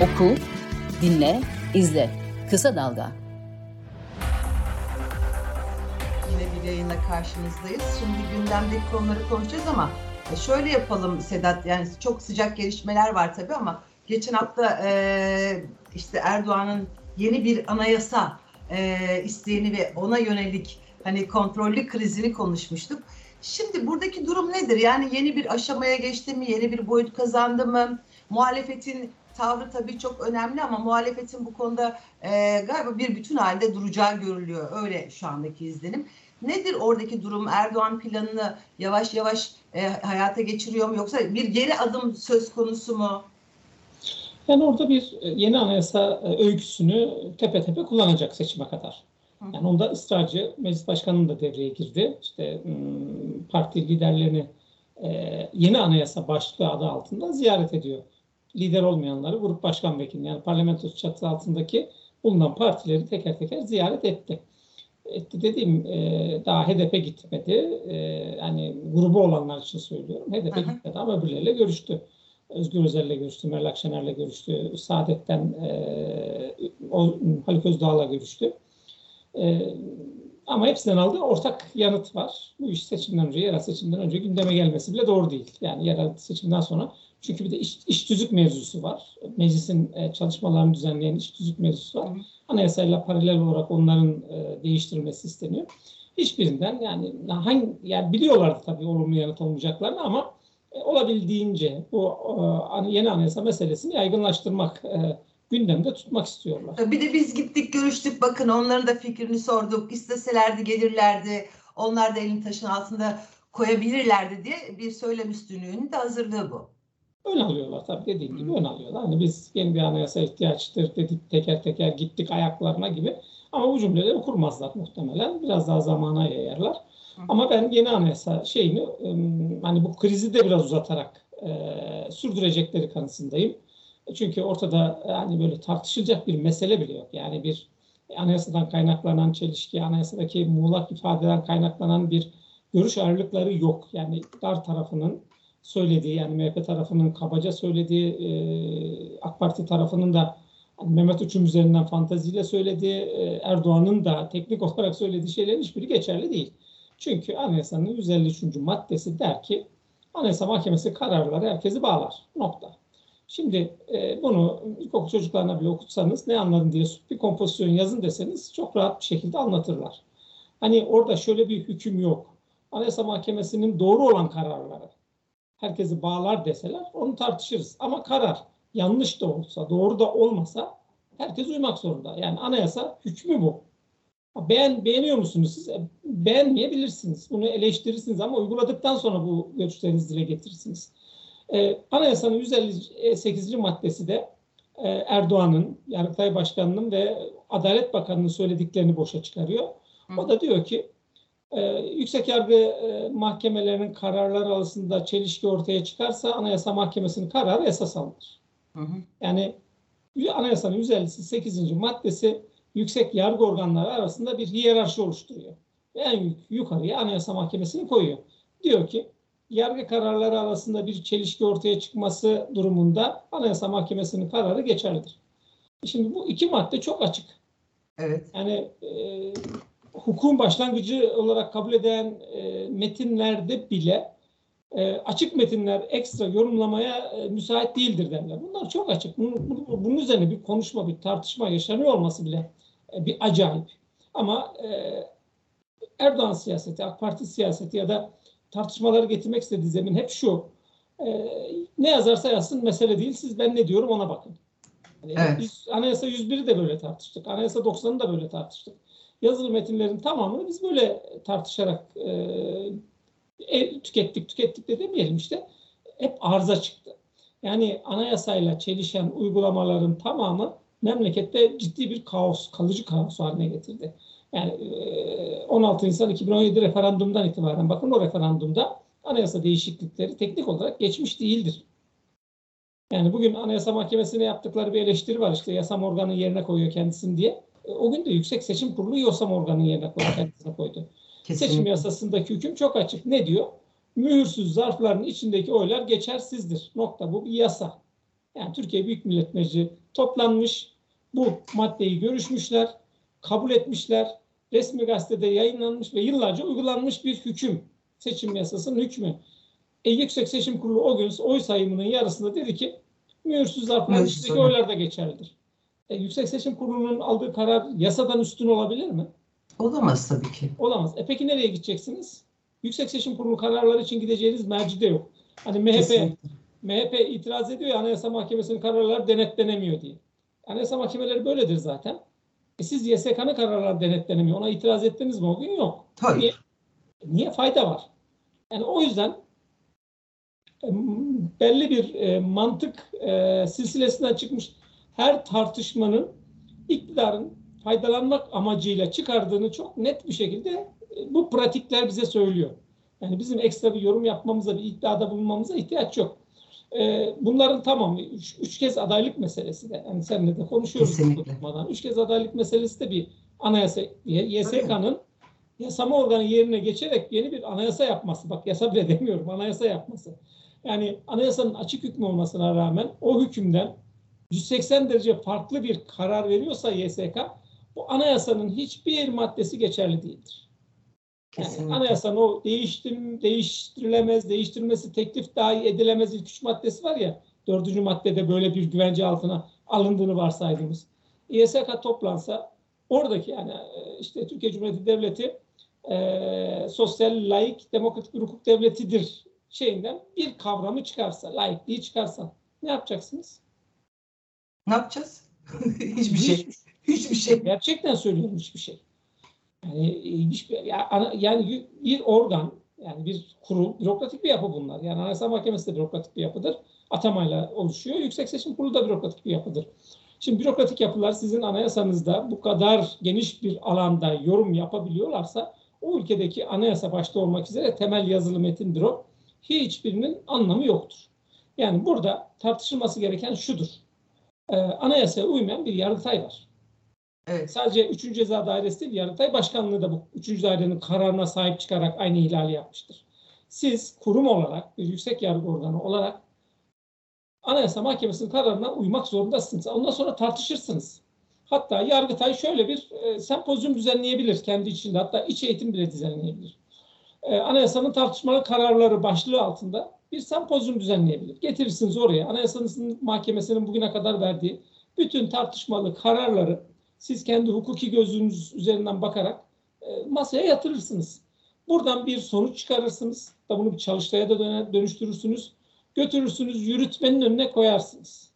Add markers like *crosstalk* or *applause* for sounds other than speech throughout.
Oku, dinle, izle. Kısa Dalga. Yine bir yayınla karşınızdayız. Şimdi gündemdeki konuları konuşacağız ama e, şöyle yapalım Sedat. Yani çok sıcak gelişmeler var tabii ama geçen hafta e, işte Erdoğan'ın yeni bir anayasa e, isteğini ve ona yönelik hani kontrollü krizini konuşmuştuk. Şimdi buradaki durum nedir? Yani yeni bir aşamaya geçti mi? Yeni bir boyut kazandı mı? Muhalefetin tavrı tabii çok önemli ama muhalefetin bu konuda e, galiba bir bütün halde duracağı görülüyor. Öyle şu andaki izlenim. Nedir oradaki durum? Erdoğan planını yavaş yavaş e, hayata geçiriyor mu yoksa bir geri adım söz konusu mu? Yani orada bir e, yeni anayasa e, öyküsünü tepe tepe kullanacak seçime kadar. Yani onda ısrarcı meclis başkanının da devreye girdi. İşte parti liderlerini e, yeni anayasa başlığı adı altında ziyaret ediyor. Lider olmayanları grup başkan vekili yani parlamento çatısı altındaki bulunan partileri teker teker ziyaret etti. Etti dediğim daha HDP gitmedi. Yani grubu olanlar için söylüyorum. HDP Aha. gitmedi ama öbürleriyle görüştü. Özgür Özel'le görüştü, Meral Akşener'le görüştü, Saadet'ten e, o, Haluk Özdağ'la görüştü. E, ama hepsinden aldığı ortak yanıt var. Bu iş seçimden önce, yerel seçimden önce gündeme gelmesi bile doğru değil. Yani yerel seçimden sonra çünkü bir de iş, iş tüzük mevzusu var. Meclisin e, çalışmalarını düzenleyen iş tüzük mevzusu var. Anayasayla paralel olarak onların e, değiştirilmesi isteniyor. Hiçbirinden yani hangi yani biliyorlardı tabii olumlu yanıt olmayacaklarını ama e, olabildiğince bu e, yeni anayasa meselesini yaygınlaştırmak e, gündemde tutmak istiyorlar. Bir de biz gittik görüştük bakın onların da fikrini sorduk. İsteselerdi gelirlerdi. Onlar da elin taşın altında koyabilirlerdi diye bir söylem üstünlüğünün de hazırlığı bu. Ön alıyorlar tabii dediğim gibi ön alıyorlar. Hani biz yeni bir anayasa ihtiyaçtır dedik teker teker gittik ayaklarına gibi. Ama bu cümleleri kurmazlar muhtemelen. Biraz daha zamana yayarlar. Ama ben yeni anayasa şeyini hani bu krizi de biraz uzatarak e, sürdürecekleri kanısındayım. Çünkü ortada yani böyle tartışılacak bir mesele bile yok. Yani bir anayasadan kaynaklanan çelişki, anayasadaki muğlak ifadeden kaynaklanan bir görüş ayrılıkları yok. Yani dar tarafının söylediği yani MHP tarafının kabaca söylediği e, AK Parti tarafının da hani Mehmet Uçum üzerinden fantaziyle söylediği e, Erdoğan'ın da teknik *laughs* olarak söylediği şeylerin hiçbiri geçerli değil. Çünkü anayasanın 153. maddesi der ki Anayasa Mahkemesi kararları herkesi bağlar. Nokta. Şimdi e, bunu ilkokul çocuklarına bile okutsanız ne anladın diye bir kompozisyon yazın deseniz çok rahat bir şekilde anlatırlar. Hani orada şöyle bir hüküm yok. Anayasa Mahkemesi'nin doğru olan kararları herkesi bağlar deseler onu tartışırız. Ama karar yanlış da olsa, doğru da olmasa herkes uymak zorunda. Yani anayasa hükmü bu. Beğen, beğeniyor musunuz siz? E, beğenmeyebilirsiniz. Bunu eleştirirsiniz ama uyguladıktan sonra bu görüşlerinizi dile getirirsiniz. Ee, anayasanın 158. maddesi de e, Erdoğan'ın, Yargıtay Başkanı'nın ve Adalet Bakanı'nın söylediklerini boşa çıkarıyor. O da diyor ki e, yüksek yargı e, mahkemelerinin kararları arasında çelişki ortaya çıkarsa Anayasa Mahkemesi'nin kararı esas alınır. Hı hı. Yani Anayasanın 158. maddesi yüksek yargı organları arasında bir hiyerarşi oluşturuyor. En yukarıya Anayasa Mahkemesi'ni koyuyor. Diyor ki yargı kararları arasında bir çelişki ortaya çıkması durumunda Anayasa Mahkemesi'nin kararı geçerlidir. Şimdi bu iki madde çok açık. Evet. Yani e, hukukun başlangıcı olarak kabul eden e, metinlerde bile e, açık metinler ekstra yorumlamaya e, müsait değildir derler. Bunlar çok açık. Bunun, bunun üzerine bir konuşma, bir tartışma yaşanıyor olması bile e, bir acayip. Ama e, Erdoğan siyaseti, AK Parti siyaseti ya da tartışmaları getirmek istediği zemin hep şu. E, ne yazarsa yazsın mesele değil. Siz ben ne diyorum ona bakın. Yani evet. Biz Anayasa 101'i de böyle tartıştık. Anayasa 90'ı da böyle tartıştık. Yazılı metinlerin tamamını biz böyle tartışarak e, e, tükettik, tükettik de demeyelim işte. Hep arıza çıktı. Yani anayasayla çelişen uygulamaların tamamı memlekette ciddi bir kaos, kalıcı kaos haline getirdi. Yani 16 Nisan 2017 referandumdan itibaren bakın o referandumda anayasa değişiklikleri teknik olarak geçmiş değildir. Yani bugün Anayasa Mahkemesi'ne yaptıkları bir eleştiri var işte yasam organı yerine koyuyor kendisini diye. O gün de Yüksek Seçim Kurulu yasam organı yerine koydu, *coughs* kendisine koydu. Kesinlikle. Seçim yasasındaki hüküm çok açık. Ne diyor? Mühürsüz zarfların içindeki oylar geçersizdir. Nokta. Bu bir yasa. Yani Türkiye Büyük Millet Meclisi toplanmış, bu maddeyi görüşmüşler, kabul etmişler, resmi gazetede yayınlanmış ve yıllarca uygulanmış bir hüküm. Seçim yasasının hükmü. E, Yüksek Seçim Kurulu o gün oy sayımının yarısında dedi ki mühürsüz zarfların içindeki oy. oylar da geçerlidir. E, Yüksek Seçim Kurulu'nun aldığı karar yasadan üstün olabilir mi? Olamaz tabii ki. Olamaz. E peki nereye gideceksiniz? Yüksek Seçim Kurulu kararları için gideceğiniz merci de yok. Hani MHP Kesinlikle. MHP itiraz ediyor ya Anayasa Mahkemesi'nin kararları denetlenemiyor diye. Anayasa mahkemeleri böyledir zaten. E siz YSK'nın kararları denetlenemiyor. Ona itiraz ettiniz mi o gün? Yok. Hayır. Niye? Niye fayda var? Yani o yüzden e, belli bir e, mantık e, silsilesinden çıkmış her tartışmanın iktidarın faydalanmak amacıyla çıkardığını çok net bir şekilde e, bu pratikler bize söylüyor. Yani bizim ekstra bir yorum yapmamıza, bir iddiada bulunmamıza ihtiyaç yok. E, bunların tamamı üç, üç kez adaylık meselesi de. Yani seninle de konuşuyoruz. Kesinlikle. Üç kez adaylık meselesi de bir anayasa, YSK'nın yasama organı yerine geçerek yeni bir anayasa yapması. Bak yasa bile demiyorum, anayasa yapması. Yani anayasanın açık hükmü olmasına rağmen o hükümden 180 derece farklı bir karar veriyorsa YSK, bu anayasanın hiçbir maddesi geçerli değildir. Yani Kesinlikle. anayasanın o değiştim, değiştirilemez, değiştirilmesi teklif dahi edilemez ilk üç maddesi var ya, dördüncü maddede böyle bir güvence altına alındığını varsaydığımız. YSK toplansa oradaki yani e, işte Türkiye Cumhuriyeti Devleti e, sosyal, laik, demokratik bir hukuk devletidir şeyinden bir kavramı çıkarsa, laikliği çıkarsa ne yapacaksınız? Ne yapacağız? *laughs* Hiçbir şey. Hiçbir şey. Gerçekten söylüyorum hiçbir şey. Yani hiçbir, yani bir organ, yani bir kurul, bürokratik bir yapı bunlar. Yani Anayasa Mahkemesi de bürokratik bir yapıdır. Atamayla oluşuyor. Yüksek Seçim Kurulu da bürokratik bir yapıdır. Şimdi bürokratik yapılar sizin anayasanızda bu kadar geniş bir alanda yorum yapabiliyorlarsa o ülkedeki anayasa başta olmak üzere temel yazılı metindir o. Hiçbirinin anlamı yoktur. Yani burada tartışılması gereken şudur. Ee, anayasaya uymayan bir yargıtay var. Evet. Sadece 3. Ceza Dairesi değil, Yargıtay Başkanlığı da bu 3. dairenin kararına sahip çıkarak aynı ihlali yapmıştır. Siz kurum olarak, bir yüksek yargı organı olarak Anayasa Mahkemesi'nin kararına uymak zorundasınız. Ondan sonra tartışırsınız. Hatta Yargıtay şöyle bir e, sempozyum düzenleyebilir kendi içinde. Hatta iç eğitim bile düzenleyebilir. E, anayasanın tartışmalı kararları başlığı altında bir sempozyum düzenleyebilir. Getirirsiniz oraya. Anayasanın mahkemesinin bugüne kadar verdiği bütün tartışmalı kararları siz kendi hukuki gözünüz üzerinden bakarak e, masaya yatırırsınız. Buradan bir sonuç çıkarırsınız. Da bunu bir çalıştaya da dönüştürürsünüz. Götürürsünüz, yürütmenin önüne koyarsınız.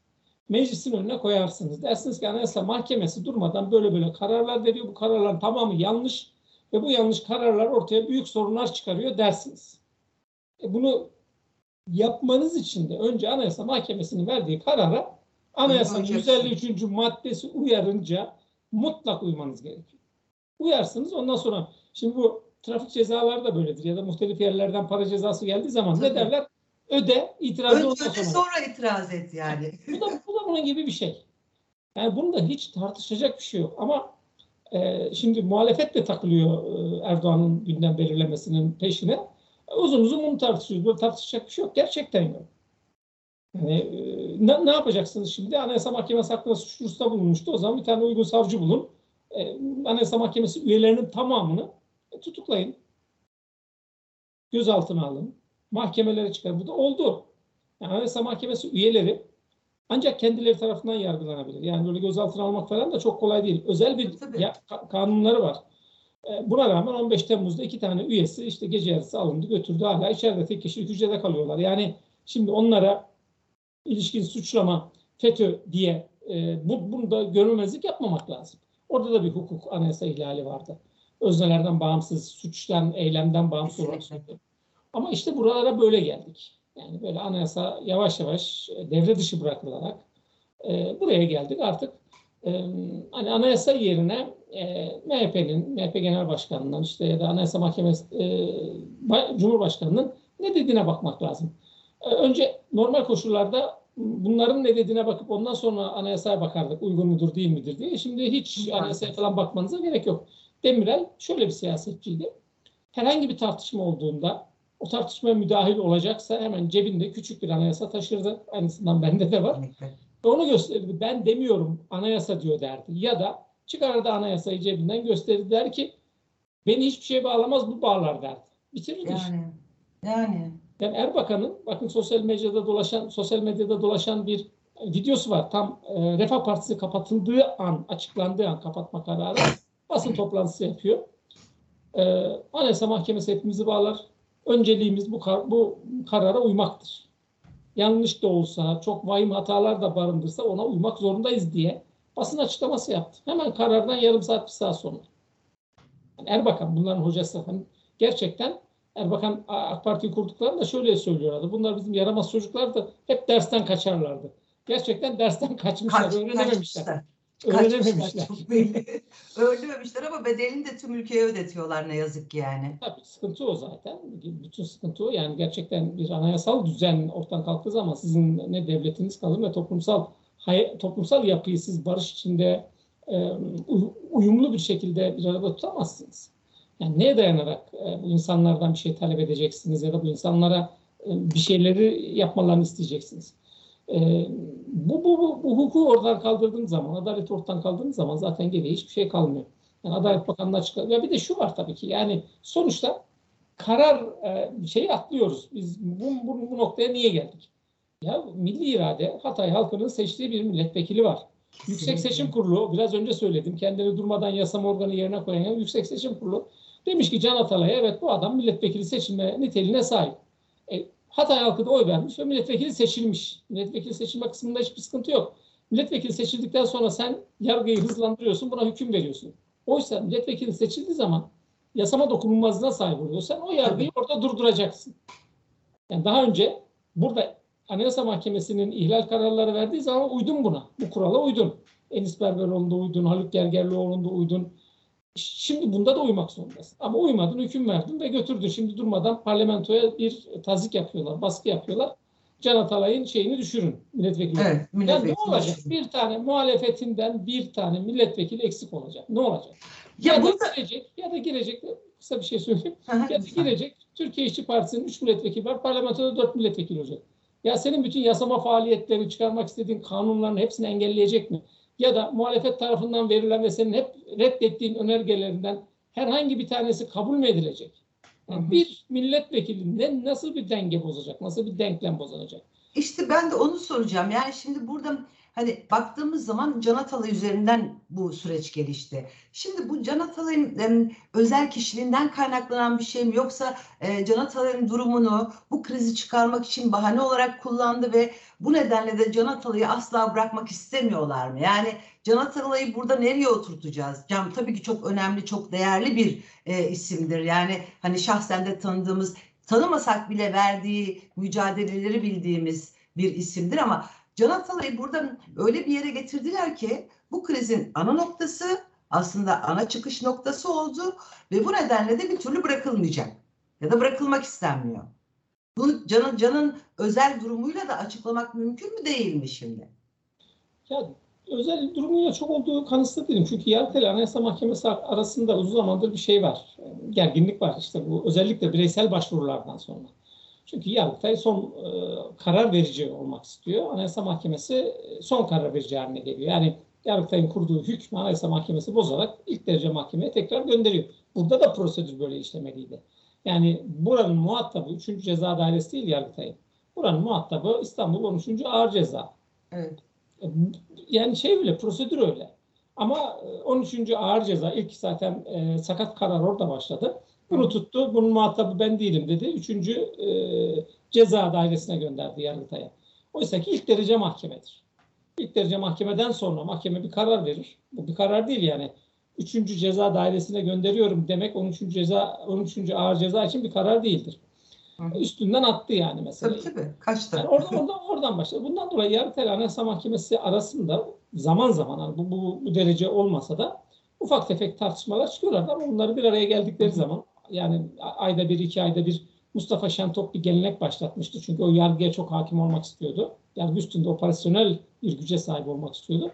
Meclisin önüne koyarsınız. Dersiniz ki Anayasa Mahkemesi durmadan böyle böyle kararlar veriyor. Bu kararların tamamı yanlış ve bu yanlış kararlar ortaya büyük sorunlar çıkarıyor dersiniz. E bunu yapmanız için de önce Anayasa Mahkemesi'nin verdiği karara Anayasanın Uyacaksın. 153. maddesi uyarınca mutlak uymanız gerekiyor. Uyarsınız ondan sonra şimdi bu trafik cezaları da böyledir ya da muhtelif yerlerden para cezası geldiği zaman ne Tabii. derler? Öde, itirazı Önce ondan sonra. sonra itiraz et yani. *laughs* Bu da, bu da bunun gibi bir şey. Yani bunda hiç tartışacak bir şey yok. Ama e, şimdi muhalefet de takılıyor e, Erdoğan'ın gündem belirlemesinin peşine. Uzun uzun bunu tartışıyoruz. Böyle tartışacak bir şey yok. Gerçekten yok. Yani, e, ne, ne yapacaksınız şimdi? Anayasa Mahkemesi hakkında suç duyurusunda bulunmuştu. O zaman bir tane uygun savcı bulun. E, Anayasa Mahkemesi üyelerinin tamamını e, tutuklayın. Gözaltına alın. Mahkemelere çıkar. Bu da oldu. Yani Anayasa Mahkemesi üyeleri ancak kendileri tarafından yargılanabilir. Yani böyle gözaltına almak falan da çok kolay değil. Özel bir ya- ka- kanunları var. E, Buna rağmen 15 Temmuz'da iki tane üyesi işte gece yarısı alındı götürdü hala içeride tek kişilik hücrede kalıyorlar. Yani şimdi onlara ilişkin suçlama FETÖ diye e, bu, bunu da görülmezlik yapmamak lazım. Orada da bir hukuk anayasa ihlali vardı. Öznelerden bağımsız, suçtan, eylemden bağımsız olarak söylüyorum. Ama işte buralara böyle geldik. Yani böyle anayasa yavaş yavaş e, devre dışı bırakılarak e, buraya geldik. Artık e, hani anayasa yerine e, MHP'nin, MHP Genel Başkanı'ndan işte ya da Anayasa Mahkemesi e, Ba- Cumhurbaşkanı'nın ne dediğine bakmak lazım. E, önce normal koşullarda bunların ne dediğine bakıp ondan sonra anayasaya bakardık uygun mudur değil midir diye. Şimdi hiç anayasaya falan bakmanıza gerek yok. Demirel şöyle bir siyasetçiydi. Herhangi bir tartışma olduğunda o tartışmaya müdahil olacaksa hemen cebinde küçük bir anayasa taşırdı. Aynısından bende de var. Ve onu gösterdi. Ben demiyorum anayasa diyor derdi. Ya da çıkardı anayasayı cebinden gösterdi der ki beni hiçbir şeye bağlamaz bu bağlar derdi. Bitirirdi yani, işte. Yani. Yani Erbakan'ın bakın sosyal medyada dolaşan sosyal medyada dolaşan bir videosu var. Tam e, Refah Partisi kapatıldığı an, açıklandığı an kapatma kararı basın toplantısı yapıyor. E, Anayasa Mahkemesi hepimizi bağlar. Önceliğimiz bu, kar, bu karara uymaktır. Yanlış da olsa, çok vahim hatalar da barındırsa ona uymak zorundayız diye basın açıklaması yaptı. Hemen karardan yarım saat, bir saat sonra. Yani Erbakan bunların hocası. Hani gerçekten Erbakan AK Parti'yi kurduklarında şöyle söylüyorlardı. Bunlar bizim yaramaz çocuklardı. Hep dersten kaçarlardı. Gerçekten dersten kaçmışlar, Kaç, öğrenememişler. kaçmışlar. Öğrenememişler. *laughs* Öğrenememişler ama bedelini de tüm ülkeye ödetiyorlar ne yazık ki yani. Tabii sıkıntı o zaten. Bütün sıkıntı o. Yani gerçekten bir anayasal düzen ortadan kalktığı zaman sizin ne devletiniz kalır ne toplumsal toplumsal yapıyı siz barış içinde e, uyumlu bir şekilde bir arada tutamazsınız. Yani neye dayanarak e, bu insanlardan bir şey talep edeceksiniz ya da bu insanlara e, bir şeyleri yapmalarını isteyeceksiniz. E, bu, bu, bu, bu hukuku oradan kaldırdığın zaman, adaleti ortadan kaldırdığın zaman zaten geriye hiçbir şey kalmıyor. Yani Adalet Bakanlığı açıkladı. Ya bir de şu var tabii ki yani sonuçta karar e, şeyi atlıyoruz. Biz bu, bu, bu noktaya niye geldik? Ya milli irade Hatay halkının seçtiği bir milletvekili var. Kesinlikle. Yüksek Seçim Kurulu biraz önce söyledim. Kendini durmadan yasama organı yerine koyan Yüksek Seçim Kurulu demiş ki Can Atalay'a evet bu adam milletvekili seçilme niteliğine sahip. E, Hatay halkı da oy vermiş ve milletvekili seçilmiş. Milletvekili seçilme kısmında hiçbir sıkıntı yok. Milletvekili seçildikten sonra sen yargıyı hızlandırıyorsun, buna hüküm veriyorsun. Oysa milletvekili seçildiği zaman yasama dokunulmazlığına sahip oluyorsan o yargıyı orada durduracaksın. Yani daha önce burada Anayasa Mahkemesi'nin ihlal kararları verdiği zaman uydun buna. Bu kurala uydun. Enis Berberoğlu'nda uydun, Haluk Gergerlioğlu'nda uydun. Şimdi bunda da uymak zorundasın. Ama uymadın, hüküm verdin ve götürdün. Şimdi durmadan parlamentoya bir tazik yapıyorlar, baskı yapıyorlar. Can Atalay'ın şeyini düşürün milletvekili. Evet, milletvekili yani ne olacak? Düşürün. Bir tane muhalefetinden bir tane milletvekili eksik olacak. Ne olacak? Ya, ya burada... da girecek, ya da girecek, kısa bir şey söyleyeyim. ya da girecek, Türkiye İşçi Partisi'nin 3 milletvekili var, parlamentoda 4 milletvekili olacak. Ya senin bütün yasama faaliyetlerini çıkarmak istediğin kanunların hepsini engelleyecek mi? Ya da muhalefet tarafından verilen ve senin hep reddettiğin önergelerinden herhangi bir tanesi kabul mü edilecek? Yani bir milletvekilinde nasıl bir denge bozacak? Nasıl bir denklem bozacak? İşte ben de onu soracağım. Yani şimdi burada hani baktığımız zaman Can Atalay üzerinden bu süreç gelişti. Şimdi bu Can Atalay'ın e, özel kişiliğinden kaynaklanan bir şey mi yoksa e, Can Atalay'ın durumunu bu krizi çıkarmak için bahane olarak kullandı ve bu nedenle de Can Atalay'ı asla bırakmak istemiyorlar mı? Yani Can Atalay'ı burada nereye oturtacağız? Can tabii ki çok önemli, çok değerli bir e, isimdir. Yani hani şahsen de tanıdığımız, tanımasak bile verdiği mücadeleleri bildiğimiz bir isimdir ama Can Atalay'ı burada öyle bir yere getirdiler ki bu krizin ana noktası aslında ana çıkış noktası oldu ve bu nedenle de bir türlü bırakılmayacak ya da bırakılmak istenmiyor. Bu Can'ın Can'ın özel durumuyla da açıklamak mümkün mü değil mi şimdi? Ya özel durumuyla çok olduğu kanısında değilim. Çünkü Yargıtay Anayasa Mahkemesi arasında uzun zamandır bir şey var. Gerginlik var işte bu özellikle bireysel başvurulardan sonra. Çünkü Yargıtay son e, karar verici olmak istiyor. Anayasa Mahkemesi e, son karar verici haline geliyor. Yani Yargıtay'ın kurduğu hükmü Anayasa Mahkemesi bozarak ilk derece mahkemeye tekrar gönderiyor. Burada da prosedür böyle işlemeliydi. Yani buranın muhatabı 3. Ceza Dairesi değil Yargıtay'ın. Buranın muhatabı İstanbul 13. Ağır Ceza. Evet. E, yani şey öyle, prosedür öyle. Ama 13. E, Ağır Ceza ilk zaten e, sakat karar orada başladı. Bunu tuttu. Bunun muhatabı ben değilim dedi. Üçüncü e, ceza dairesine gönderdi Yargıtay'a. Oysa ki ilk derece mahkemedir. İlk derece mahkemeden sonra mahkeme bir karar verir. Bu bir karar değil yani. Üçüncü ceza dairesine gönderiyorum demek 13. ceza 13. ağır ceza için bir karar değildir. Hı. Üstünden attı yani mesela. Tabii tabii. Kaçtı. Yani oradan, oradan, oradan başladı. Bundan dolayı Yargıtay Anayasa Mahkemesi arasında zaman zaman yani bu, bu, bu derece olmasa da ufak tefek tartışmalar çıkıyorlar ama bunları bir araya geldikleri zaman yani ayda bir, iki ayda bir Mustafa Şentop bir gelenek başlatmıştı. Çünkü o yargıya çok hakim olmak istiyordu. Yargı üstünde operasyonel bir güce sahip olmak istiyordu.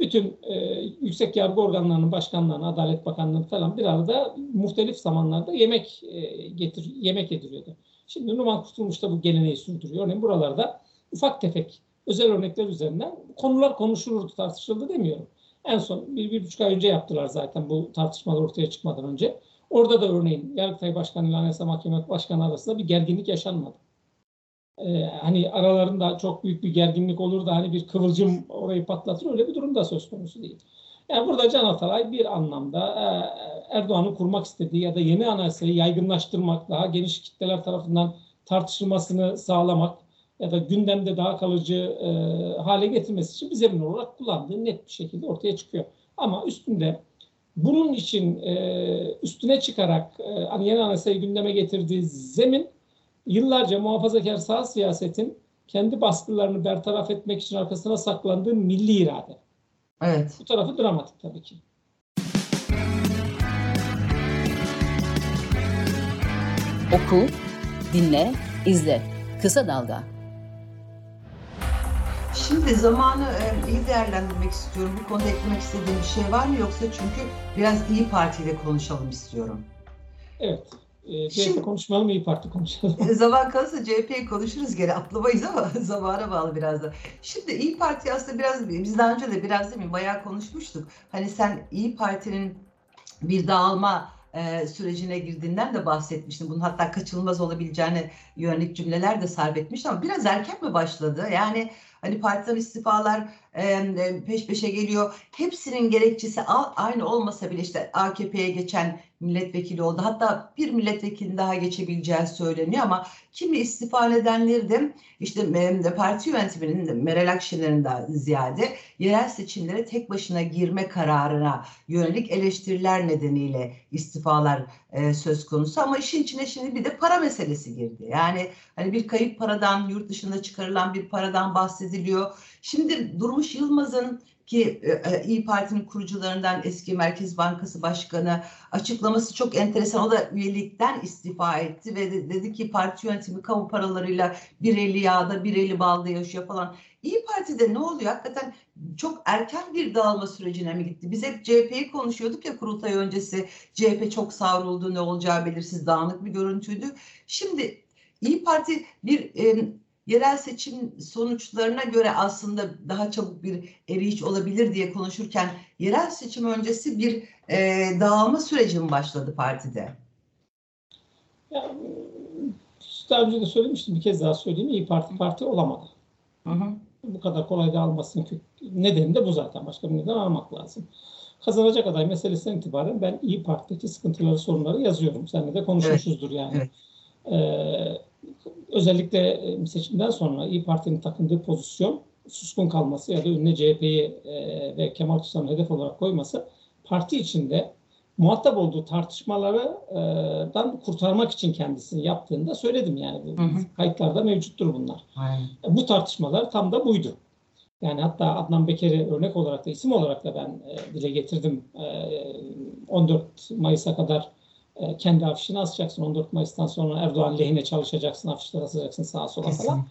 Bütün e, yüksek yargı organlarının başkanlarına, Adalet Bakanlığı falan bir arada muhtelif zamanlarda yemek e, getir yemek ediliyordu. Şimdi Numan Kurtulmuş da bu geleneği sürdürüyor. Örneğin buralarda ufak tefek özel örnekler üzerinden konular konuşulurdu, tartışıldı demiyorum. En son bir, bir buçuk ay önce yaptılar zaten bu tartışmalar ortaya çıkmadan önce. Orada da örneğin Yargıtay Başkanı ile Anayasa Mahkemesi Başkanı arasında bir gerginlik yaşanmadı. Ee, hani aralarında çok büyük bir gerginlik olur da hani bir kıvılcım orayı patlatır öyle bir durum da söz konusu değil. Yani burada Can Atalay bir anlamda e, Erdoğan'ın kurmak istediği ya da yeni anayasayı yaygınlaştırmak, daha geniş kitleler tarafından tartışılmasını sağlamak ya da gündemde daha kalıcı e, hale getirmesi için bir zemin olarak kullandığı net bir şekilde ortaya çıkıyor. Ama üstünde bunun için e, üstüne çıkarak e, hani yeni anayasayı gündeme getirdiği zemin yıllarca muhafazakar sağ siyasetin kendi baskılarını bertaraf etmek için arkasına saklandığı milli irade. Evet. Bu tarafı dramatik tabii ki. Oku, dinle, izle. Kısa Dalga. Şimdi zamanı e, iyi değerlendirmek istiyorum. Bu konuda eklemek istediğim bir şey var mı yoksa çünkü biraz İyi Parti ile konuşalım istiyorum. Evet. E, Şimdi- CHP konuşmayalım, İyi Parti konuşalım. E, Zaman kalırsa CHP'yi konuşuruz gene atlamayız ama *laughs* zamana bağlı biraz da. Şimdi İyi Parti aslında biraz biz daha önce de biraz değil mi bayağı konuşmuştuk. Hani sen İyi Parti'nin bir dağılma e, sürecine girdiğinden de bahsetmiştin. Bunun hatta kaçınılmaz olabileceğine yönelik cümleler de sarf etmiş ama biraz erken mi başladı? Yani hani partiden istifalar e, peş peşe geliyor. Hepsinin gerekçesi aynı olmasa bile işte AKP'ye geçen milletvekili oldu. Hatta bir milletvekili daha geçebileceği söyleniyor ama kimi istifa nedenleri de işte parti yönetiminin Meral Akşener'in de ziyade yerel seçimlere tek başına girme kararına yönelik eleştiriler nedeniyle istifalar e, söz konusu ama işin içine şimdi bir de para meselesi girdi. Yani hani bir kayıp paradan yurt dışında çıkarılan bir paradan bahsediliyor. Şimdi Durmuş Yılmaz'ın ki e, e, İyi Parti'nin kurucularından eski Merkez Bankası Başkanı açıklaması çok enteresan. O da üyelikten istifa etti ve de- dedi ki parti yönetimi kamu paralarıyla bir eli yağda bir eli balda yaşıyor falan. İyi Parti'de ne oluyor? Hakikaten çok erken bir dağılma sürecine mi gitti? Biz hep CHP'yi konuşuyorduk ya kurultay öncesi. CHP çok savruldu, ne olacağı belirsiz, dağınık bir görüntüydü. Şimdi İyi Parti bir e, yerel seçim sonuçlarına göre aslında daha çabuk bir eriyiş olabilir diye konuşurken yerel seçim öncesi bir e, dağılma süreci mi başladı partide? Ya, daha önce de söylemiştim, bir kez daha söyleyeyim. İyi Parti parti olamadı. Hı hı. Bu kadar kolay da almasının kö- nedeni de bu zaten. Başka bir neden aramak lazım. Kazanacak aday meselesinden itibaren ben İyi Parti'deki sıkıntıları, sorunları yazıyorum. Seninle de konuşmuşuzdur yani. evet. Ee, özellikle e, seçimden sonra İyi Parti'nin takındığı pozisyon suskun kalması ya da önüne CHP'yi e, ve Kemal Kılıçdaroğlu'nu hedef olarak koyması parti içinde muhatap olduğu tartışmalardan kurtarmak için kendisini yaptığında söyledim yani. Bu Hı hı. kayıtlarda mevcuttur bunlar. Aynen. Bu tartışmalar tam da buydu. Yani hatta Adnan Beker'i örnek olarak da isim olarak da ben e, dile getirdim. E, 14 Mayıs'a kadar e, kendi afişini asacaksın. 14 Mayıs'tan sonra Erdoğan lehine çalışacaksın, afişler asacaksın sağa sola falan.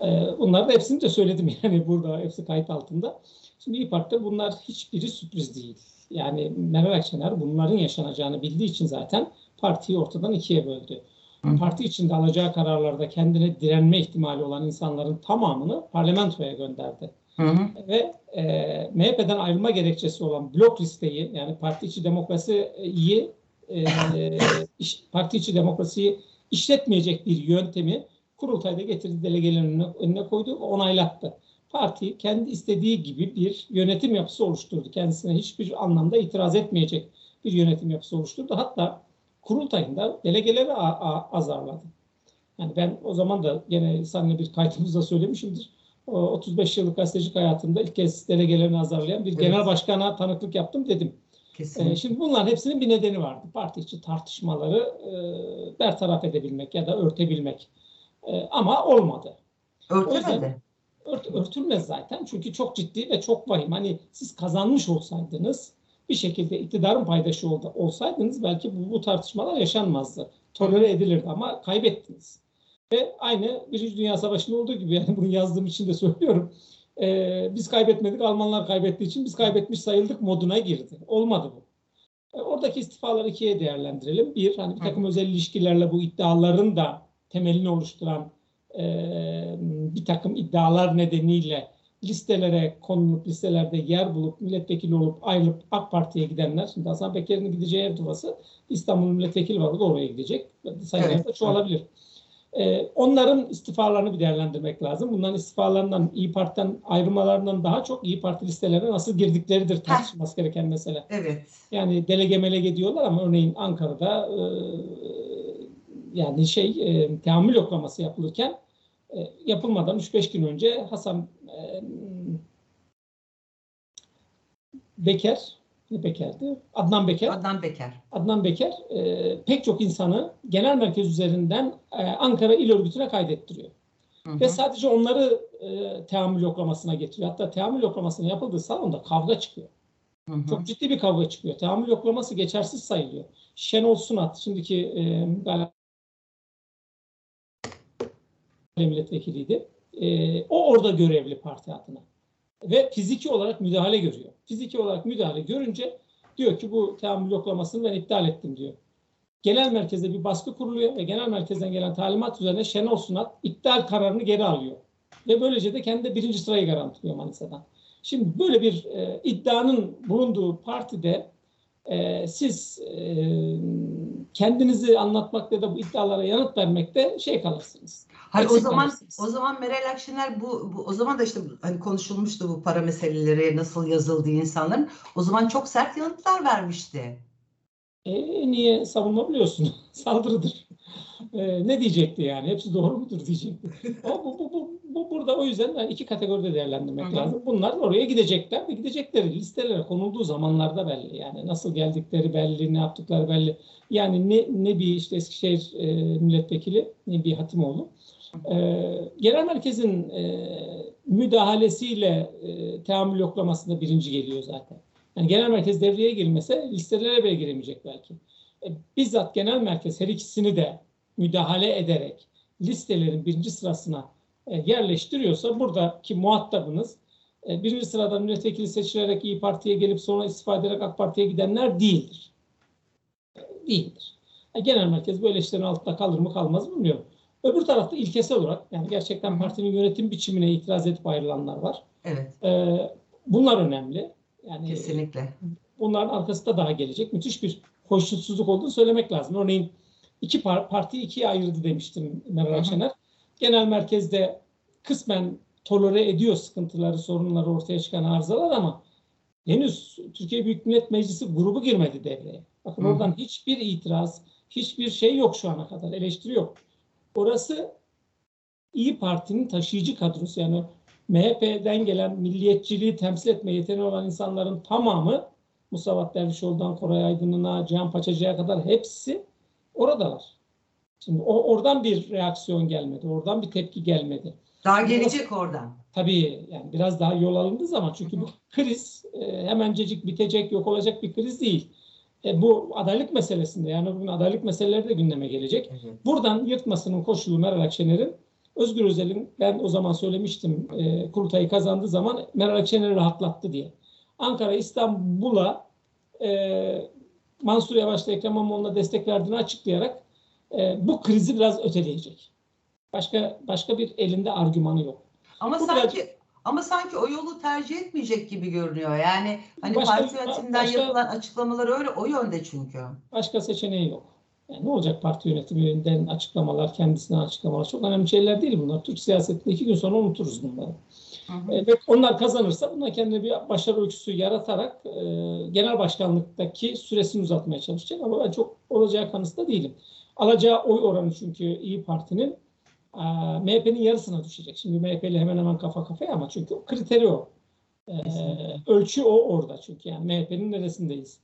E, bunları da hepsini de söyledim *laughs* yani burada hepsi kayıt altında. Şimdi İYİ Parti'de bunlar hiçbiri sürpriz değil. Yani Meral Akşener bunların yaşanacağını bildiği için zaten partiyi ortadan ikiye böldü. Hı. Parti içinde alacağı kararlarda kendine direnme ihtimali olan insanların tamamını parlamentoya gönderdi. Hı hı. Ve e, MHP'den ayrılma gerekçesi olan blok listeyi yani parti içi demokrasiyi e, iş- parti içi demokrasiyi işletmeyecek bir yöntemi kurultayda getirdi delegelerin önüne, önüne koydu onaylattı. Parti kendi istediği gibi bir yönetim yapısı oluşturdu. Kendisine hiçbir anlamda itiraz etmeyecek bir yönetim yapısı oluşturdu. Hatta kurultayında delegeleri azarladı. Yani ben o zaman da gene seninle bir kaydımızda söylemişimdir. O 35 yıllık gazetecilik hayatımda ilk kez delegelerini azarlayan bir Evet. genel başkana tanıklık yaptım dedim. Kesinlikle. Ee, şimdi bunların hepsinin bir nedeni vardı. Parti içi tartışmaları e, bertaraf edebilmek ya da örtebilmek. E, ama olmadı. Örtülmedi. Ört, örtülmez zaten çünkü çok ciddi ve çok vahim. Hani siz kazanmış olsaydınız bir şekilde iktidarın paydaşı oldu, olsaydınız belki bu, bu tartışmalar yaşanmazdı. Tolere edilirdi ama kaybettiniz. Ve aynı Birinci Dünya Savaşı'nda olduğu gibi yani bunu yazdığım için de söylüyorum. Ee, biz kaybetmedik, Almanlar kaybettiği için biz kaybetmiş sayıldık moduna girdi. Olmadı bu. Ee, oradaki istifaları ikiye değerlendirelim. Bir, hani bir takım özel ilişkilerle bu iddiaların da temelini oluşturan e, bir takım iddialar nedeniyle listelere konulup listelerde yer bulup milletvekili olup ayrılıp AK Parti'ye gidenler şimdi Hasan Peker'in gideceği ev tuvası İstanbul milletvekili vardı da oraya gidecek. Sayılar Evet. da çoğalabilir. Ee, onların istifalarını bir değerlendirmek lazım. Bunların istifalarından, İyi Parti'den ayrılmalarından daha çok İyi Parti listelerine nasıl girdikleridir tartışılması gereken mesele. Evet. Yani delege melege diyorlar ama örneğin Ankara'da e, yani şey e, teamül yoklaması yapılırken e, yapılmadan 3-5 gün önce Hasan e, Beker Beker'di? Adnan Beker. Adnan Beker. Adnan Beker e, pek çok insanı genel merkez üzerinden e, Ankara İl Örgütü'ne kaydettiriyor. Hı hı. Ve sadece onları e, teamül yoklamasına getiriyor. Hatta teamül yoklamasının yapıldığı salonda kavga çıkıyor. Hı hı. Çok ciddi bir kavga çıkıyor. Teamül yoklaması geçersiz sayılıyor. Şenol Sunat, şimdiki e, milletvekiliydi. E, o orada görevli parti adına. Ve fiziki olarak müdahale görüyor. Fiziki olarak müdahale görünce diyor ki bu teamül yoklamasını ben iptal ettim diyor. Genel merkeze bir baskı kuruluyor ve genel merkezden gelen talimat üzerine Şenol Sunat iptal kararını geri alıyor. Ve böylece de kendi birinci sırayı garantiliyor Manisa'dan. Şimdi böyle bir e, iddianın bulunduğu partide e, siz e, kendinizi anlatmakta da bu iddialara yanıt vermekte şey kalırsınız. Hayır o zaman kalırsınız. o zaman Meral Akşener bu, bu o zaman da işte hani konuşulmuştu bu para meseleleri nasıl yazıldığı insanların. O zaman çok sert yanıtlar vermişti. E, niye savunma biliyorsun? *laughs* Saldırıdır. E, ne diyecekti yani? Hepsi doğru mudur diyecekti. Ama bu, bu, bu, bu burada o yüzden yani iki kategoride değerlendirmek Hı hı. lazım. Bunlar oraya gidecekler ve gidecekleri listelere konulduğu zamanlarda belli. Yani nasıl geldikleri belli, ne yaptıkları belli. Yani ne, ne bir işte Eskişehir e, milletvekili ne bir Hatimoğlu. E, genel merkezin e, müdahalesiyle e, teamül yoklamasında birinci geliyor zaten. Yani genel merkez devreye girmese listelere bile giremeyecek belki. E, bizzat genel merkez her ikisini de müdahale ederek listelerin birinci sırasına e, yerleştiriyorsa buradaki muhatabınız e, birinci sıradan milletvekili seçilerek İyi Parti'ye gelip sonra istifa ederek AK Parti'ye gidenler değildir. E, değildir. E, genel merkez böyle işlerin altında kalır mı kalmaz mı bilmiyorum. Öbür tarafta ilkesel olarak yani gerçekten partinin yönetim biçimine itiraz edip ayrılanlar var. Evet, E, bunlar önemli. Yani kesinlikle. bunların arkasında daha gelecek. Müthiş bir hoşnutsuzluk olduğunu söylemek lazım. Örneğin iki par partiyi ikiye ayırdı demiştim Meral. Akşener. Genel merkezde kısmen tolere ediyor sıkıntıları, sorunları ortaya çıkan arızalar ama henüz Türkiye Büyük Millet Meclisi grubu girmedi devreye. Bakın hı. oradan hiçbir itiraz, hiçbir şey yok şu ana kadar, eleştiri yok. Orası İyi Parti'nin taşıyıcı kadrosu yani MHP'den gelen milliyetçiliği temsil etme yeteneği olan insanların tamamı Musavat Dervişoğlu'dan Koray Aydın'ına, Cihan Paçacı'ya kadar hepsi oradalar. Şimdi o, oradan bir reaksiyon gelmedi, oradan bir tepki gelmedi. Daha gelecek oradan. Tabii yani biraz daha yol alındığı zaman çünkü bu kriz e, hemencecik bitecek, yok olacak bir kriz değil. E, bu adaylık meselesinde yani bugün adaylık meseleleri de gündeme gelecek. Buradan yırtmasının koşulu Meral Akşener'in Özgür Özel'in ben o zaman söylemiştim e, kurultayı kazandığı zaman Meral Akşener'i rahatlattı diye. Ankara İstanbul'a e, Mansur Yavaş'la Ekrem İmamoğlu'na destek verdiğini açıklayarak e, bu krizi biraz öteleyecek. Başka başka bir elinde argümanı yok. Ama Bu sanki ama sanki o yolu tercih etmeyecek gibi görünüyor. Yani hani Başka- parti yönetiminden başka- yapılan açıklamalar öyle o yönde çünkü. Başka seçeneği yok. Yani ne olacak parti yönetiminden açıklamalar, kendisinden açıklamalar çok önemli şeyler değil bunlar. Türk siyasetinde iki gün sonra unuturuz bunları. Hı hı. E, ve onlar kazanırsa bunlar kendine bir başarı öyküsü yaratarak e, genel başkanlıktaki süresini uzatmaya çalışacak. Ama ben çok olacağı kanısında değilim. Alacağı oy oranı çünkü İyi Parti'nin e, MHP'nin yarısına düşecek. Şimdi MHP ile hemen hemen kafa kafaya ama çünkü o kriteri o. E, Kesinlikle. ölçü o orada çünkü yani MHP'nin neresindeyiz?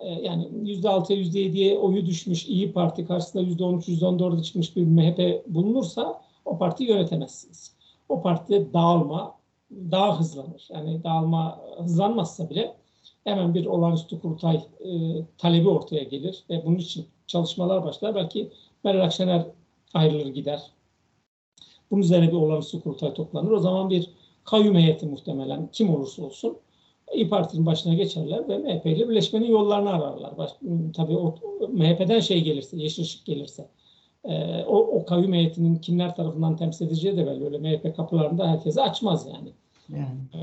E, yani %6'ya %7'ye oyu düşmüş İyi Parti karşısında %13, %14'e çıkmış bir MHP bulunursa o partiyi yönetemezsiniz. O partide dağılma daha hızlanır. Yani dağılma hızlanmazsa bile hemen bir olağanüstü kurultay e, talebi ortaya gelir ve bunun için çalışmalar başlar. Belki Meral Akşener ayrılır gider. Bunun üzerine bir olağanüstü kurultay toplanır. O zaman bir kayyum heyeti muhtemelen kim olursa olsun İyi Parti'nin başına geçerler ve MHP ile birleşmenin yollarını ararlar. Baş, tabii o, MHP'den şey gelirse, yeşil ışık gelirse. e, o, o kayyum heyetinin kimler tarafından temsil edeceği de belli. Öyle MHP kapılarında herkese açmaz yani. Yani. E,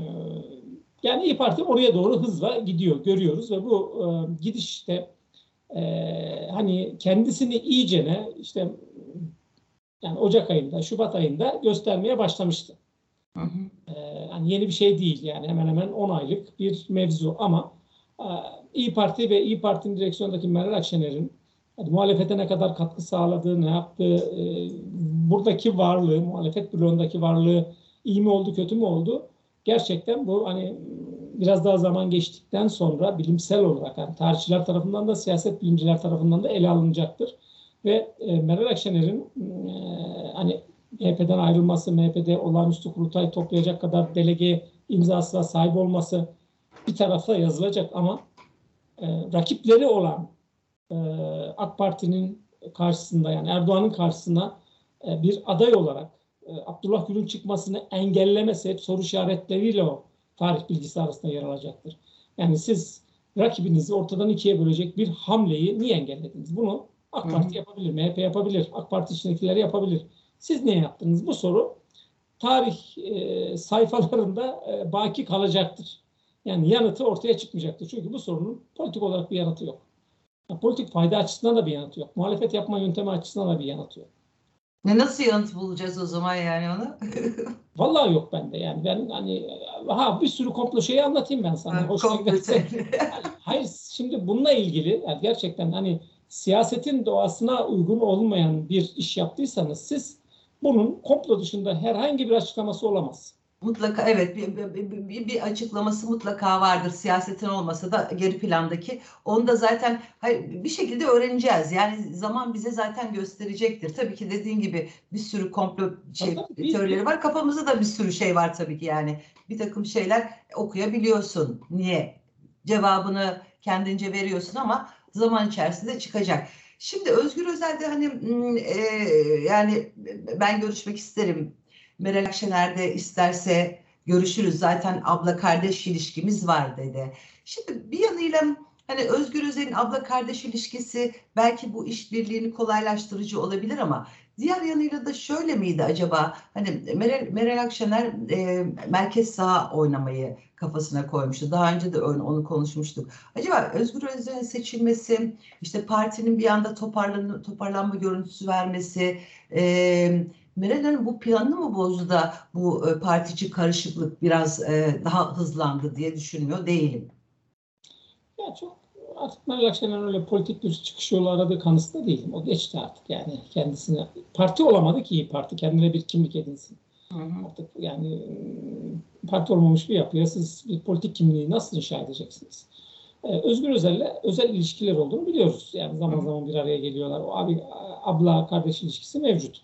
yani İyi Parti oraya doğru hızla gidiyor, görüyoruz ve bu e, gidişte e, hani kendisini iyicene işte yani Ocak ayında, Şubat ayında göstermeye başlamıştı. Hı hı. E, hani yeni bir şey değil yani hemen hemen 10 aylık bir mevzu ama e, İyi Parti ve İyi Parti'nin direksiyondaki Meral Akşener'in yani muhalefete ne kadar katkı sağladığı, ne yaptığı, e, buradaki varlığı, muhalefet bloğundaki varlığı iyi mi oldu, kötü mü oldu? Gerçekten bu hani biraz daha zaman geçtikten sonra bilimsel olarak yani tarihçiler tarafından da siyaset bilimciler tarafından da ele alınacaktır. Ve e, Meral Akşener'in e, hani MHP'den ayrılması, MHP'de olağanüstü kurultay toplayacak kadar delege imzasına sahip olması bir tarafta yazılacak ama e, rakipleri olan e, AK Parti'nin karşısında yani Erdoğan'ın karşısına e, bir aday olarak e, Abdullah Gül'ün çıkmasını engellemesi hep soru işaretleriyle o tarih bilgisi arasında yer alacaktır. Yani siz rakibinizi ortadan ikiye bölecek bir hamleyi niye engellediniz? Bunu AK Parti yapabilir, MHP yapabilir, AK Parti içindekileri yapabilir. Siz niye yaptınız? Bu soru tarih e, sayfalarında e, baki kalacaktır. Yani yanıtı ortaya çıkmayacaktır. Çünkü bu sorunun politik olarak bir yanıtı yok. Yani politik fayda açısından da bir yanıtı yok. Muhalefet yapma yöntemi açısından da bir yanıtı yok. Ne nasıl yanıt bulacağız o zaman yani onu? *laughs* Vallahi yok bende yani ben hani ha bir sürü komplo şeyi anlatayım ben sana. Ha, Hoşuna giderse. *laughs* Hayır şimdi bununla ilgili yani gerçekten hani siyasetin doğasına uygun olmayan bir iş yaptıysanız siz bunun komplo dışında herhangi bir açıklaması olamaz. Mutlaka evet bir, bir, bir, bir açıklaması mutlaka vardır siyasetin olmasa da geri plandaki. Onu da zaten hayır, bir şekilde öğreneceğiz. Yani zaman bize zaten gösterecektir. Tabii ki dediğin gibi bir sürü komplo şey, Tabii, teorileri var. Kafamızda da bir sürü şey var tabii ki yani. Bir takım şeyler okuyabiliyorsun. Niye? Cevabını kendince veriyorsun ama zaman içerisinde çıkacak. Şimdi Özgür Özel'de hani e, yani ben görüşmek isterim Meral Akşener de isterse görüşürüz. Zaten abla kardeş ilişkimiz var dedi. Şimdi bir yanıyla hani Özgür Özel'in abla kardeş ilişkisi belki bu işbirliğini kolaylaştırıcı olabilir ama diğer yanıyla da şöyle miydi acaba? Hani Meral, Meral Akşener e, merkez sağ oynamayı kafasına koymuştu. Daha önce de onu konuşmuştuk. Acaba Özgür Özel'in seçilmesi, işte partinin bir anda toparlan, toparlanma görüntüsü vermesi, e, Meral Hanım bu planını mı bozdu da bu e, partici karışıklık biraz e, daha hızlandı diye düşünmüyor değilim. Ya çok artık Meral Akşener öyle politik bir çıkış yolu aradığı kanısında değilim. O geçti artık yani kendisine. Parti olamadı ki iyi parti. Kendine bir kimlik edinsin. Hı hı. Artık yani parti olmamış bir yapıya siz bir politik kimliği nasıl inşa edeceksiniz? Ee, Özgür Özel'le özel ilişkiler olduğunu biliyoruz. Yani zaman zaman bir araya geliyorlar. O abi abla kardeş ilişkisi mevcut.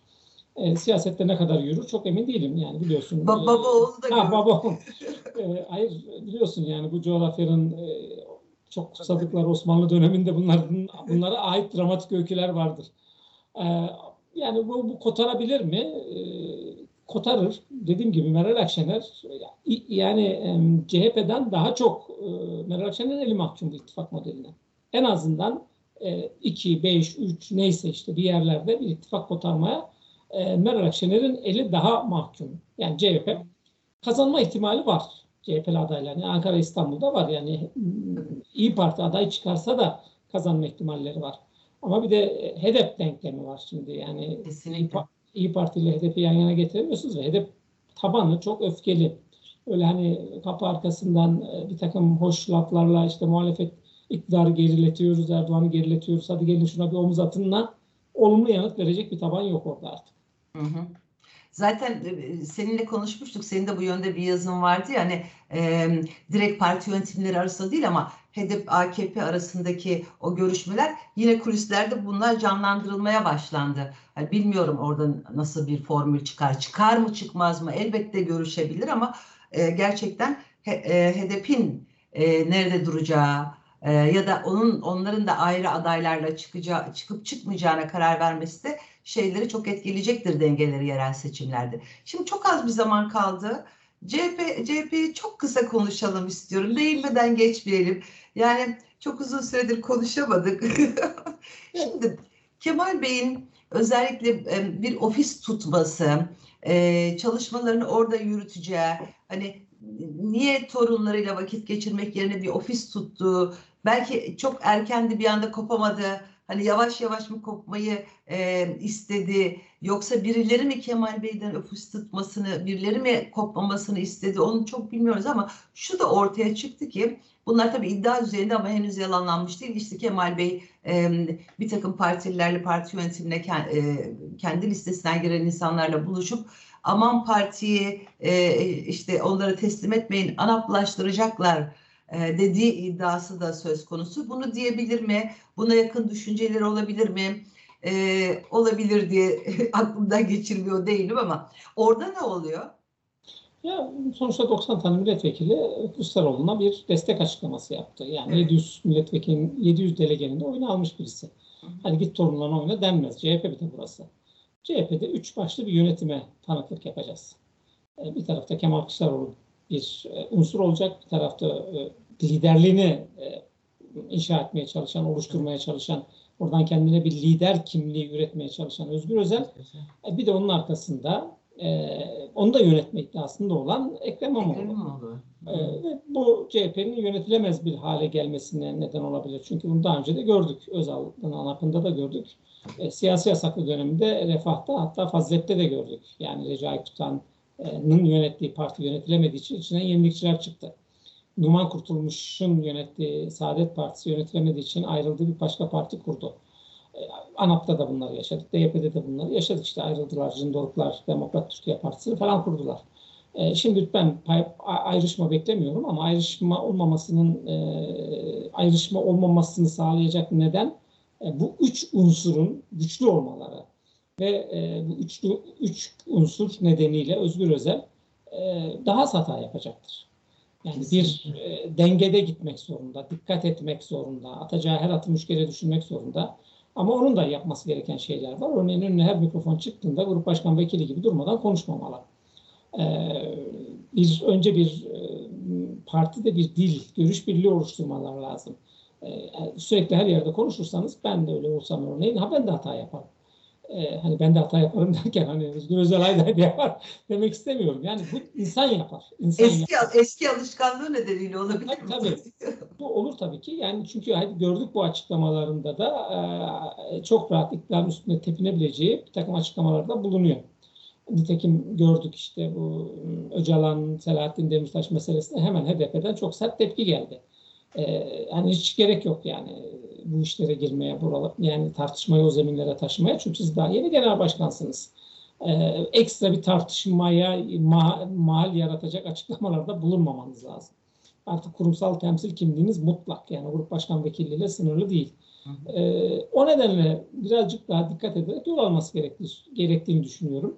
E, siyasette ne kadar yürür çok emin değilim yani biliyorsun. Ba baba oğlu da ha, baba *laughs* e, hayır biliyorsun yani bu coğrafyanın e, çok kutsadıkları Osmanlı döneminde bunların bunlara ait dramatik öyküler vardır. E, yani bu, bu kotarabilir mi? E, kotarır. Dediğim gibi Meral Akşener yani e, CHP'den daha çok e, Meral Akşener'in eli mahkum bu ittifak modeline. En azından 2, 5, 3 neyse işte bir yerlerde bir ittifak kotarmaya e, Meral Akşener'in eli daha mahkum. Yani CHP kazanma ihtimali var. CHP'li adaylar. Yani Ankara İstanbul'da var. Yani İyi Parti aday çıkarsa da kazanma ihtimalleri var. Ama bir de HEDEP denklemi var şimdi. Yani Kesinlikle. İyi Parti ile HDP'yi yan yana getiremiyorsunuz ve HDP tabanı çok öfkeli. Öyle hani kapı arkasından e, bir takım hoş laflarla işte muhalefet iktidarı geriletiyoruz, Erdoğan'ı geriletiyoruz, hadi gelin şuna bir omuz atınla olumlu yanıt verecek bir taban yok orada artık. Hı hı. Zaten seninle konuşmuştuk. Senin de bu yönde bir yazın vardı ya hani e, direkt parti yönetimleri arasında değil ama HDP AKP arasındaki o görüşmeler yine kulislerde bunlar canlandırılmaya başlandı. Yani bilmiyorum oradan nasıl bir formül çıkar. Çıkar mı çıkmaz mı? Elbette görüşebilir ama e, gerçekten e, HDP'in e, nerede duracağı e, ya da onun onların da ayrı adaylarla çıkacağı çıkıp çıkmayacağına karar vermesi de şeyleri çok etkileyecektir dengeleri yerel seçimlerde. Şimdi çok az bir zaman kaldı. CHP, CHP'yi çok kısa konuşalım istiyorum. Değinmeden geçmeyelim. Yani çok uzun süredir konuşamadık. *laughs* Şimdi Kemal Bey'in özellikle e, bir ofis tutması, e, çalışmalarını orada yürüteceği, hani niye torunlarıyla vakit geçirmek yerine bir ofis tuttuğu, belki çok erkendi bir anda kopamadı, hani yavaş yavaş mı kopmayı e, istedi, yoksa birileri mi Kemal Bey'den ofis tutmasını, birileri mi kopmamasını istedi, onu çok bilmiyoruz ama şu da ortaya çıktı ki, bunlar tabii iddia düzeyinde ama henüz yalanlanmış değil. İşte Kemal Bey e, bir takım partililerle, parti yönetimine e, kendi listesinden giren insanlarla buluşup aman partiyi e, işte onları teslim etmeyin anaplaştıracaklar dediği iddiası da söz konusu. Bunu diyebilir mi? Buna yakın düşünceleri olabilir mi? E, olabilir diye *laughs* aklımdan geçirmiyor değilim ama orada ne oluyor? Ya sonuçta 90 tane milletvekili Kılıçdaroğlu'na bir destek açıklaması yaptı. Yani evet. 700 milletvekilinin 700 delegenin de oyunu almış birisi. Hani git torunlarına oyna denmez. CHP bir de burası. CHP'de üç başlı bir yönetime tanıklık yapacağız. E, bir tarafta Kemal Kılıçdaroğlu bir e, unsur olacak, bir tarafta e, liderliğini inşa etmeye çalışan, oluşturmaya çalışan, oradan kendine bir lider kimliği üretmeye çalışan Özgür Özel, bir de onun arkasında onu da yönetme iddiasında olan Ekrem İmamoğlu. Ve bu CHP'nin yönetilemez bir hale gelmesine neden olabilir. Çünkü bunu daha önce de gördük. Özal'ın anapında da gördük e, siyasi yasaklı döneminde Refah'ta hatta Fazilet'te de gördük. Yani Recai Tutan'ın yönettiği parti yönetilemediği için içinden yenilikçiler çıktı. Numan Kurtulmuş'un yönettiği Saadet Partisi yönetilemediği için ayrıldığı bir başka parti kurdu. E, ANAP'ta da bunları yaşadık. DYP'de de bunları yaşadık. İşte ayrıldılar. Cindoruklar, Demokrat Türkiye Partisi'ni falan kurdular. E, şimdi ben ayrışma beklemiyorum ama ayrışma olmamasının e, ayrışma olmamasını sağlayacak neden e, bu üç unsurun güçlü olmaları ve e, bu üçlü üç unsur nedeniyle Özgür Özel e, daha hata yapacaktır. Yani bir e, dengede gitmek zorunda, dikkat etmek zorunda, atacağı her atı müşkere düşünmek zorunda. Ama onun da yapması gereken şeyler var. Örneğin önüne her mikrofon çıktığında grup başkan vekili gibi durmadan konuşmamalı. Ee, bir önce bir e, partide bir dil, görüş birliği oluşturmalar lazım. Ee, sürekli her yerde konuşursanız ben de öyle olsam örneğin ha ben de hata yaparım. Ee, hani ben de hata yaparım *laughs* derken hani Özgür Özel Ayda yapar demek istemiyorum. Yani bu insan yapar. İnsan eski, yapar. eski alışkanlığı nedeniyle olabilir tabii, mi? Tabii. *laughs* bu olur tabii ki. Yani çünkü hani gördük bu açıklamalarında da e, çok rahat iktidarın üstünde tepinebileceği bir takım açıklamalarda bulunuyor. Nitekim gördük işte bu Öcalan, Selahattin Demirtaş meselesinde hemen HDP'den çok sert tepki geldi. Ee, hani hiç gerek yok yani bu işlere girmeye, buralar, yani tartışmayı o zeminlere taşımaya. Çünkü siz daha yeni genel başkansınız. Ee, ekstra bir tartışmaya ma mal yaratacak açıklamalarda bulunmamanız lazım. Artık kurumsal temsil kimliğiniz mutlak. Yani grup başkan vekilliğiyle sınırlı değil. Ee, o nedenle birazcık daha dikkat ederek yol alması gerektiğini, gerektiğini düşünüyorum.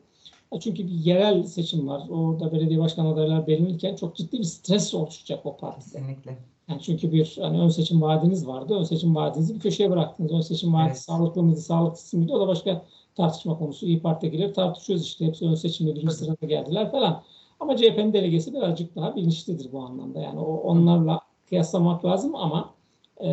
Çünkü bir yerel seçim var. Orada belediye başkan adayları belirlenirken çok ciddi bir stres oluşacak o partide. Kesinlikle. Yani çünkü bir hani ön seçim vaadiniz vardı. Ön seçim vaadinizi bir köşeye bıraktınız. Ön seçim vaadi evet. sağlıklı mıydı, sağlıksız mıydı? O da başka tartışma konusu. İyi Parti'ye girer tartışıyoruz işte. Hepsi ön seçimde birinci sırada geldiler falan. Ama CHP'nin delegesi birazcık daha bilinçlidir bu anlamda. Yani o, onlarla kıyaslamak lazım ama e,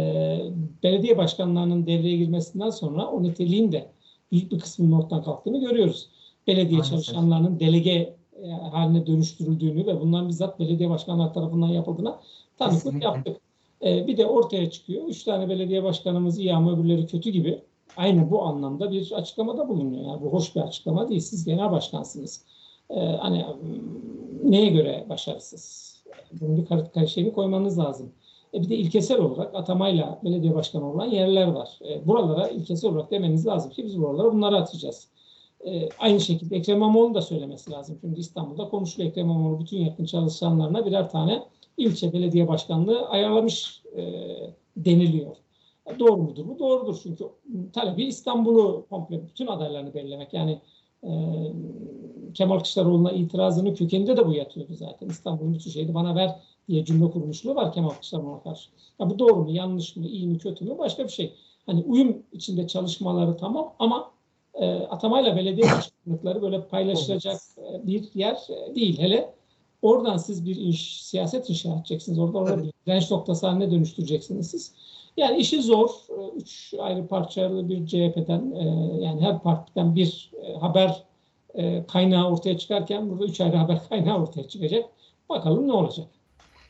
belediye başkanlarının devreye girmesinden sonra o niteliğin de büyük bir kısmının ortadan kalktığını görüyoruz. Belediye Maalesef. çalışanlarının delege e, haline dönüştürüldüğünü ve bunların bizzat belediye başkanları tarafından yapıldığına tanıklık yaptık. Ee, bir de ortaya çıkıyor. Üç tane belediye başkanımız iyi ama öbürleri kötü gibi. Aynı bu anlamda bir açıklamada bulunuyor. Yani bu hoş bir açıklama değil. Siz genel başkansınız. Ee, hani neye göre başarısız? Bunun bir şeyini koymanız lazım. E bir de ilkesel olarak atamayla belediye başkanı olan yerler var. E, buralara ilkesel olarak demeniz lazım ki biz buralara bunları atacağız. E, aynı şekilde Ekrem İmamoğlu'nun da söylemesi lazım. Şimdi İstanbul'da konuşuluyor. Ekrem İmamoğlu bütün yakın çalışanlarına birer tane ilçe belediye başkanlığı ayarlamış e, deniliyor. Doğru mudur bu? Doğrudur çünkü talebi İstanbul'u komple bütün adaylarını belirlemek. Yani e, Kemal Kılıçdaroğlu'na itirazının kökeninde de bu yatıyordu zaten. İstanbul'un bütün şeyini bana ver diye cümle kurmuşluğu var Kemal Kılıçdaroğlu'na karşı. Ya bu doğru mu, yanlış mı, iyi mi, kötü mü başka bir şey. Hani uyum içinde çalışmaları tamam ama e, atamayla belediye başkanlıkları böyle paylaşılacak e, bir yer e, değil. Hele Oradan siz bir iş, siyaset inşa edeceksiniz. Orada orada bir direnç noktası haline dönüştüreceksiniz siz. Yani işi zor. Üç ayrı parçalı bir CHP'den yani her partiden bir haber kaynağı ortaya çıkarken burada üç ayrı haber kaynağı ortaya çıkacak. Bakalım ne olacak.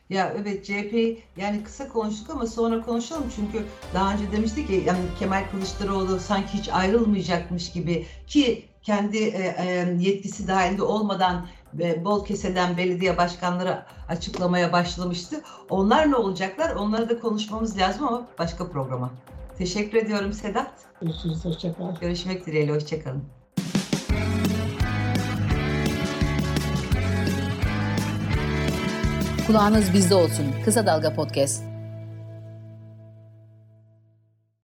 Ya evet CHP yani kısa konuştuk ama sonra konuşalım çünkü daha önce demiştik ki yani Kemal Kılıçdaroğlu sanki hiç ayrılmayacakmış gibi ki kendi e, e, yetkisi dahilinde olmadan e, bol keseden belediye başkanları açıklamaya başlamıştı. Onlar ne olacaklar? Onları da konuşmamız lazım ama başka programa. Teşekkür ediyorum Sedat. Görüşürüz. Hoşçakal. Görüşmek dileğiyle. Hoşçakalın. Kulağınız bizde olsun. Kısa Dalga Podcast.